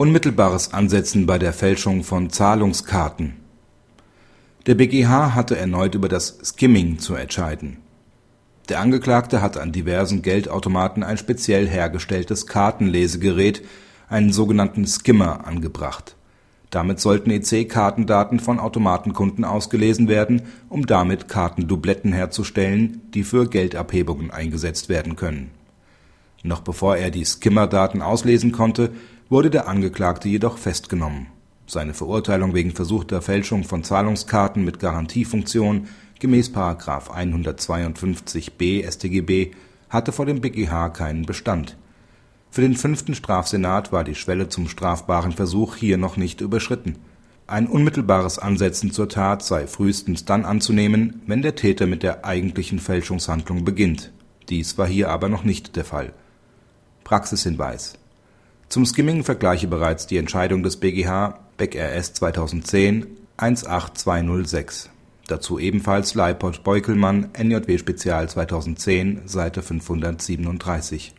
Unmittelbares Ansetzen bei der Fälschung von Zahlungskarten Der BgH hatte erneut über das Skimming zu entscheiden. Der Angeklagte hatte an diversen Geldautomaten ein speziell hergestelltes Kartenlesegerät, einen sogenannten Skimmer, angebracht. Damit sollten EC-Kartendaten von Automatenkunden ausgelesen werden, um damit Kartendubletten herzustellen, die für Geldabhebungen eingesetzt werden können. Noch bevor er die Skimmer-Daten auslesen konnte wurde der Angeklagte jedoch festgenommen. Seine Verurteilung wegen versuchter Fälschung von Zahlungskarten mit Garantiefunktion gemäß § 152b StGB hatte vor dem BgH keinen Bestand. Für den fünften Strafsenat war die Schwelle zum strafbaren Versuch hier noch nicht überschritten. Ein unmittelbares Ansetzen zur Tat sei frühestens dann anzunehmen, wenn der Täter mit der eigentlichen Fälschungshandlung beginnt. Dies war hier aber noch nicht der Fall. Praxishinweis zum Skimming vergleiche bereits die Entscheidung des BgH Beck RS 2010 18206. Dazu ebenfalls Leipold-Beukelmann NJW Spezial 2010 Seite 537